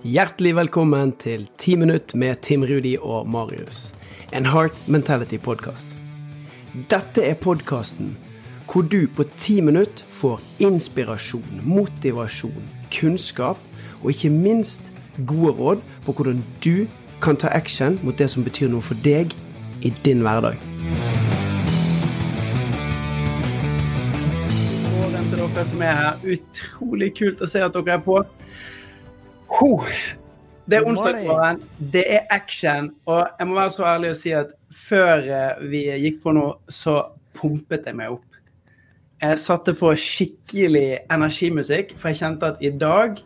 Hjertelig velkommen til 10 minutt med Tim Rudi og Marius. En Heart Mentality-podkast. Dette er podkasten hvor du på ti minutt får inspirasjon, motivasjon, kunnskap og ikke minst gode råd på hvordan du kan ta action mot det som betyr noe for deg i din hverdag. Og til dere som er her, utrolig kult å se at dere er på. Huh. Det er onsdagsmorgen, det er action, og jeg må være så ærlig å si at før eh, vi gikk på nå, så pumpet jeg meg opp. Jeg satte på skikkelig energimusikk, for jeg kjente at i dag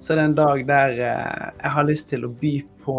så er det en dag der eh, jeg har lyst til å by på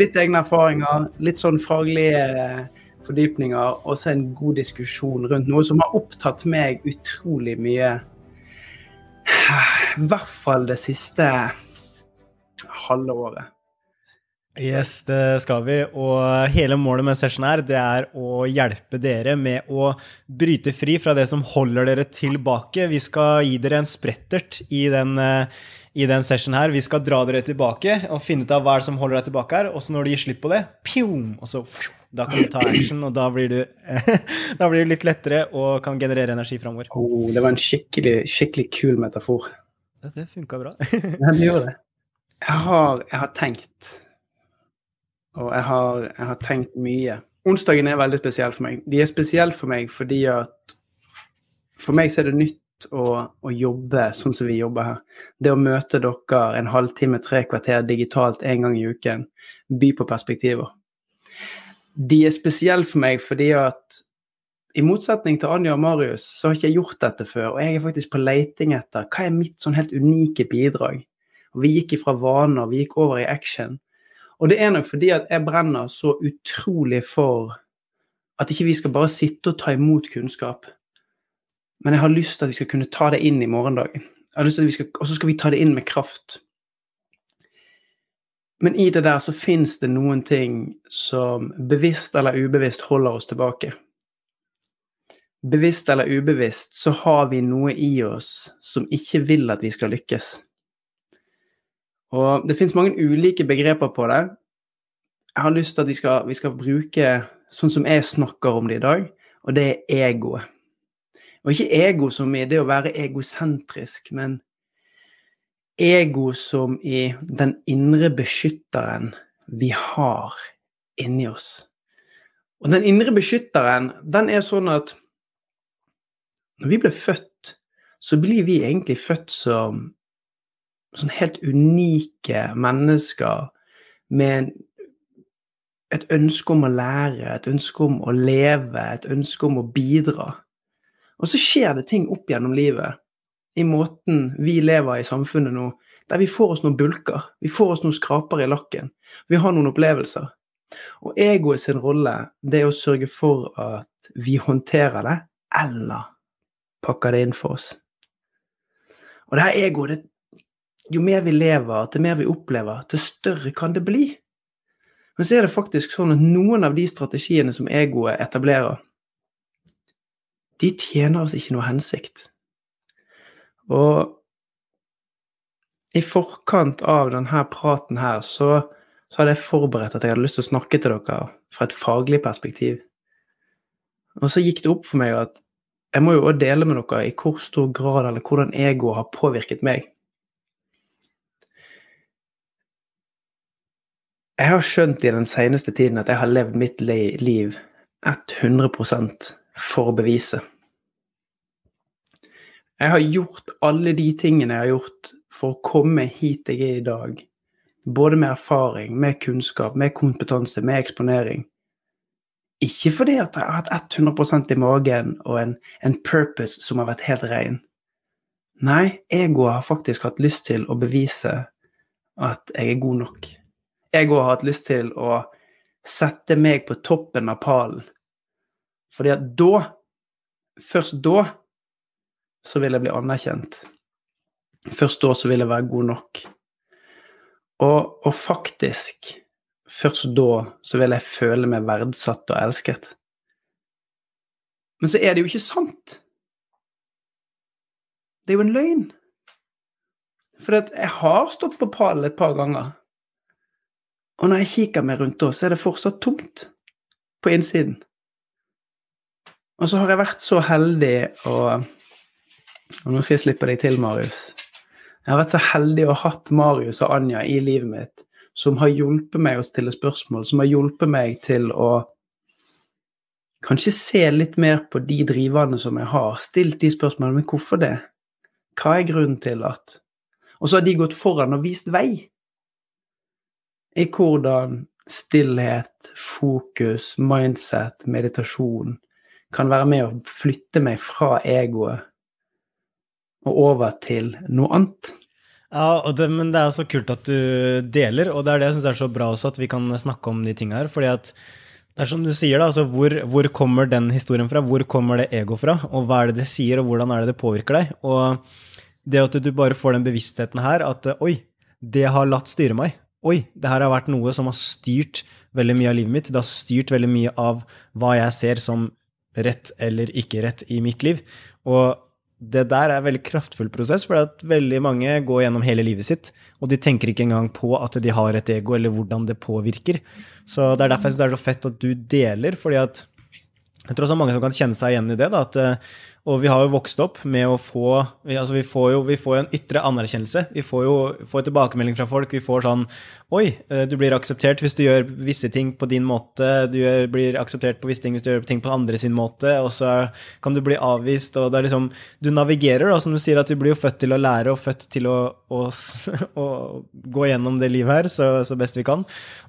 litt egne erfaringer, litt sånn faglige eh, fordypninger, og så en god diskusjon rundt noe som har opptatt meg utrolig mye. I hvert fall det siste halve året. Yes, det skal vi. Og hele målet med session her, det er å hjelpe dere med å bryte fri fra det som holder dere tilbake. Vi skal gi dere en sprettert i den, eh, i den session her. Vi skal dra dere tilbake og finne ut av hva er det som holder deg tilbake her. Og så når du gir slipp på det, pjom, og så da kan du ta action, og da blir, du, da blir det litt lettere og kan generere energi framover. Oh, det var en skikkelig, skikkelig kul metafor. Det, det funka bra. ja, det gjorde det. Jeg har, jeg har tenkt. Og jeg har, jeg har, tenkt mye. Onsdagen er veldig spesiell for meg. De er spesielle for meg fordi at For meg så er det nytt å, å, jobbe sånn som vi jobber her. Det å møte dere en halvtime, tre kvarter digitalt en gang i uken. By på perspektiver. De er spesielle for meg fordi at i motsetning til Anja og Marius, så har ikke jeg gjort dette før. Og jeg er faktisk på leiting etter hva er mitt sånn helt unike bidrag. Og vi gikk ifra vaner, vi gikk over i action. Og det er nok fordi at jeg brenner så utrolig for at ikke vi skal bare sitte og ta imot kunnskap. Men jeg har lyst til at vi skal kunne ta det inn i morgendagen. Og så skal vi ta det inn med kraft. Men i det der så fins det noen ting som bevisst eller ubevisst holder oss tilbake. Bevisst eller ubevisst så har vi noe i oss som ikke vil at vi skal lykkes. Og det finnes mange ulike begreper på det. Jeg har lyst til at vi skal, vi skal bruke sånn som jeg snakker om det i dag, og det er egoet. Og ikke ego som i det å være egosentrisk, men ego som i den indre beskytteren vi har inni oss. Og den indre beskytteren, den er sånn at når vi blir født, så blir vi egentlig født som sånn helt unike mennesker med et ønske om å lære, et ønske om å leve, et ønske om å bidra. Og så skjer det ting opp gjennom livet, i måten vi lever i samfunnet nå, der vi får oss noen bulker, vi får oss noen skraper i lakken, vi har noen opplevelser. Og egoet sin rolle, det er å sørge for at vi håndterer det, eller pakker det inn for oss. Og det her egoet, det jo mer vi lever, til mer vi opplever, til større kan det bli. Men så er det faktisk sånn at noen av de strategiene som egoet etablerer, de tjener oss ikke noe hensikt. Og i forkant av denne praten her, så, så hadde jeg forberedt at jeg hadde lyst til å snakke til dere fra et faglig perspektiv. Og så gikk det opp for meg at jeg må jo også dele med dere i hvor stor grad eller hvordan egoet har påvirket meg. Jeg har skjønt i den seneste tiden at jeg har levd mitt liv 100 for å bevise. Jeg har gjort alle de tingene jeg har gjort for å komme hit jeg er i dag. Både med erfaring, med kunnskap, med kompetanse, med eksponering. Ikke fordi at jeg har hatt 100 i magen og en, en purpose som har vært helt ren. Nei, egoet har faktisk hatt lyst til å bevise at jeg er god nok jeg òg har hatt lyst til å sette meg på toppen av pallen. Fordi at da, først da, så vil jeg bli anerkjent. Først da så vil jeg være god nok. Og, og faktisk, først da så vil jeg føle meg verdsatt og elsket. Men så er det jo ikke sant. Det er jo en løgn. For jeg har stått på pallen et par ganger. Og når jeg kikker meg rundt da, så er det fortsatt tomt på innsiden. Og så har jeg vært så heldig og Og nå skal jeg slippe deg til, Marius. Jeg har vært så heldig å ha hatt Marius og Anja i livet mitt, som har hjulpet meg å stille spørsmål, som har hjulpet meg til å kanskje se litt mer på de driverne som jeg har, stilt de spørsmålene, men hvorfor det? Hva er grunnen til at Og så har de gått foran og vist vei i hvordan stillhet, fokus, mindset, meditasjon kan være med å flytte meg fra egoet og over til noe annet. Ja, det, men det er så kult at du deler, og det er det jeg syns er så bra også, at vi kan snakke om de tinga her. fordi at det er som du sier, da, altså hvor, hvor, kommer den historien fra? Hvor kommer det ego fra? Og hva er det det sier, og hvordan er det det påvirker deg? Og det at du bare får den bevisstheten her, at oi, det har latt styre meg. Oi, det her har vært noe som har styrt veldig mye av livet mitt. Det har styrt veldig mye av hva jeg ser som rett eller ikke rett i mitt liv. Og det der er en veldig kraftfull prosess, for at veldig mange går gjennom hele livet sitt, og de tenker ikke engang på at de har et ego, eller hvordan det påvirker. Så det er derfor jeg synes det er så fett at du deler, fordi at jeg tror også mange som kan kjenne seg igjen i det. da, at og vi har jo vokst opp med å få vi, altså vi får jo vi får en ytre anerkjennelse. Vi får jo får tilbakemelding fra folk. Vi får sånn Oi, eh, du blir akseptert hvis du gjør visse ting på din måte. Du gjør, blir akseptert på visse ting hvis du gjør ting på andre sin måte. Og så kan du bli avvist. og det er liksom, Du navigerer, da, som du sier, at du blir jo født til å lære og født til å, å, å gå gjennom det livet her så, så best vi kan.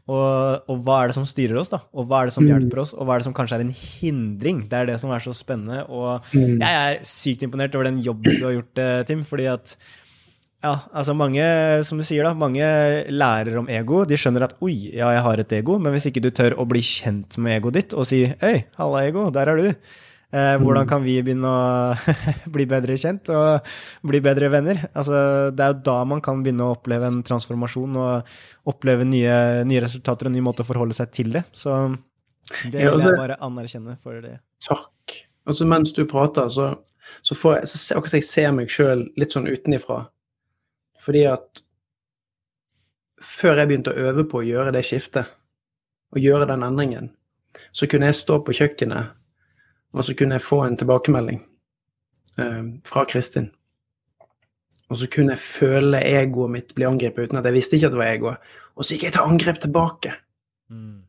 Og, og, hva er det som styrer oss, da? Og hva er det som mm. hjelper oss? Og hva er det som kanskje er en hindring? Det er det som er så spennende. Og mm. Jeg er sykt imponert over den jobben du har gjort, eh, Tim. fordi at ja, altså mange, som du sier da, mange lærer om ego. De skjønner at 'oi, ja, jeg har et ego', men hvis ikke du tør å bli kjent med egoet ditt og si 'hei, halla, ego, der er du', Eh, hvordan mm. kan vi begynne å bli bedre kjent og bli bedre venner? Altså, det er jo da man kan begynne å oppleve en transformasjon og oppleve nye, nye resultater og en ny måte å forholde seg til det. Så det vil jeg bare anerkjenne for det. Takk. Altså, mens du prater, så, så får jeg, så, akkurat jeg ser meg sjøl litt sånn utenifra. Fordi at før jeg begynte å øve på å gjøre det skiftet, og gjøre den endringen, så kunne jeg stå på kjøkkenet og så kunne jeg få en tilbakemelding eh, fra Kristin. Og så kunne jeg føle egoet mitt bli angrepet uten at jeg visste ikke at det var egoet. Og så gikk jeg til angrep tilbake. Mm.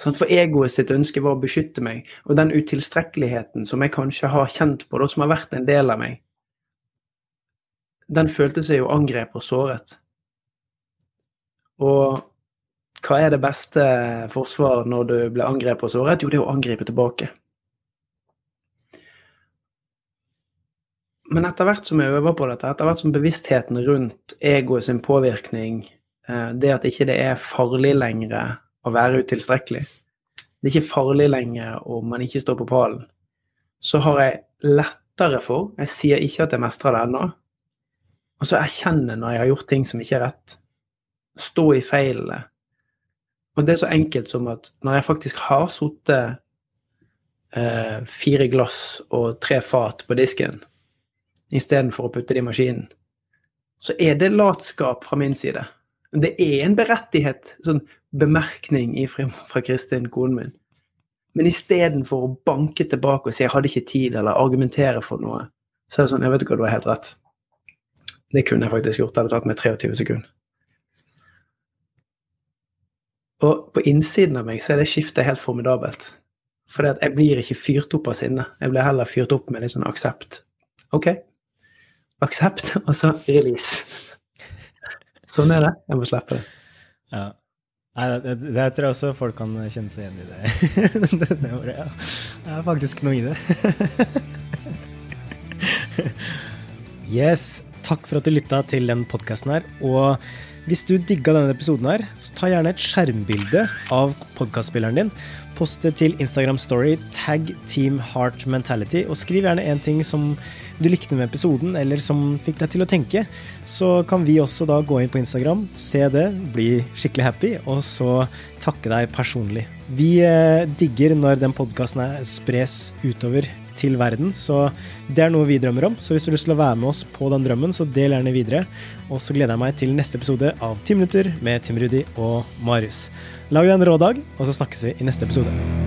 Sånn, for egoet sitt ønske var å beskytte meg. Og den utilstrekkeligheten som jeg kanskje har kjent på, som har vært en del av meg, den følte seg jo angrepet og såret. Og hva er det beste forsvaret når du blir angrepet og såret? Jo, det er å angripe tilbake. Men etter hvert som jeg øver på dette, etter hvert som bevisstheten rundt egoet sin påvirkning, eh, det at ikke det er farlig lenger å være utilstrekkelig, det er ikke farlig lenger om man ikke står på pallen, så har jeg lettere for Jeg sier ikke at jeg mestrer det ennå. Og så erkjenne når jeg har gjort ting som ikke er rett. Stå i feilene. Og det er så enkelt som at når jeg faktisk har sittet eh, fire glass og tre fat på disken, istedenfor å putte det i maskinen, så er det latskap fra min side. Det er en berettighet. sånn bemerkning fra Kristin, konen min. Men istedenfor å banke tilbake og si 'jeg hadde ikke tid', eller argumentere for noe, så er det sånn 'jeg vet ikke hva, du har helt rett'. Det kunne jeg faktisk gjort. Det hadde tatt meg 23 sekunder. Og på innsiden av meg så er det skiftet helt formidabelt. For jeg blir ikke fyrt opp av sinne. Jeg blir heller fyrt opp med litt sånn aksept. OK, aksept, og så release. Sånn er det. Jeg må slippe det. Ja. Nei, det, det, tror jeg også folk kan kjenne seg igjen i det. det, det, var, ja. det er faktisk noe i det. yes. Takk for at du lytta til den podkasten her. Og hvis du digga denne episoden her, så ta gjerne et skjermbilde av podkastspilleren din. Post det til Instagram Story, tag Team Heart Mentality, og skriv gjerne en ting som du likte med episoden, eller som fikk deg til å tenke, så kan vi også da gå inn på Instagram, se det, bli skikkelig happy, og så takke deg personlig. Vi eh, digger når den podkasten spres utover til verden. Så det er noe vi drømmer om. Så hvis du har lyst til å være med oss på den drømmen, så del gjerne videre. Og så gleder jeg meg til neste episode av Ti minutter med Tim Rudi og Marius. Lag deg en rå dag, og så snakkes vi i neste episode.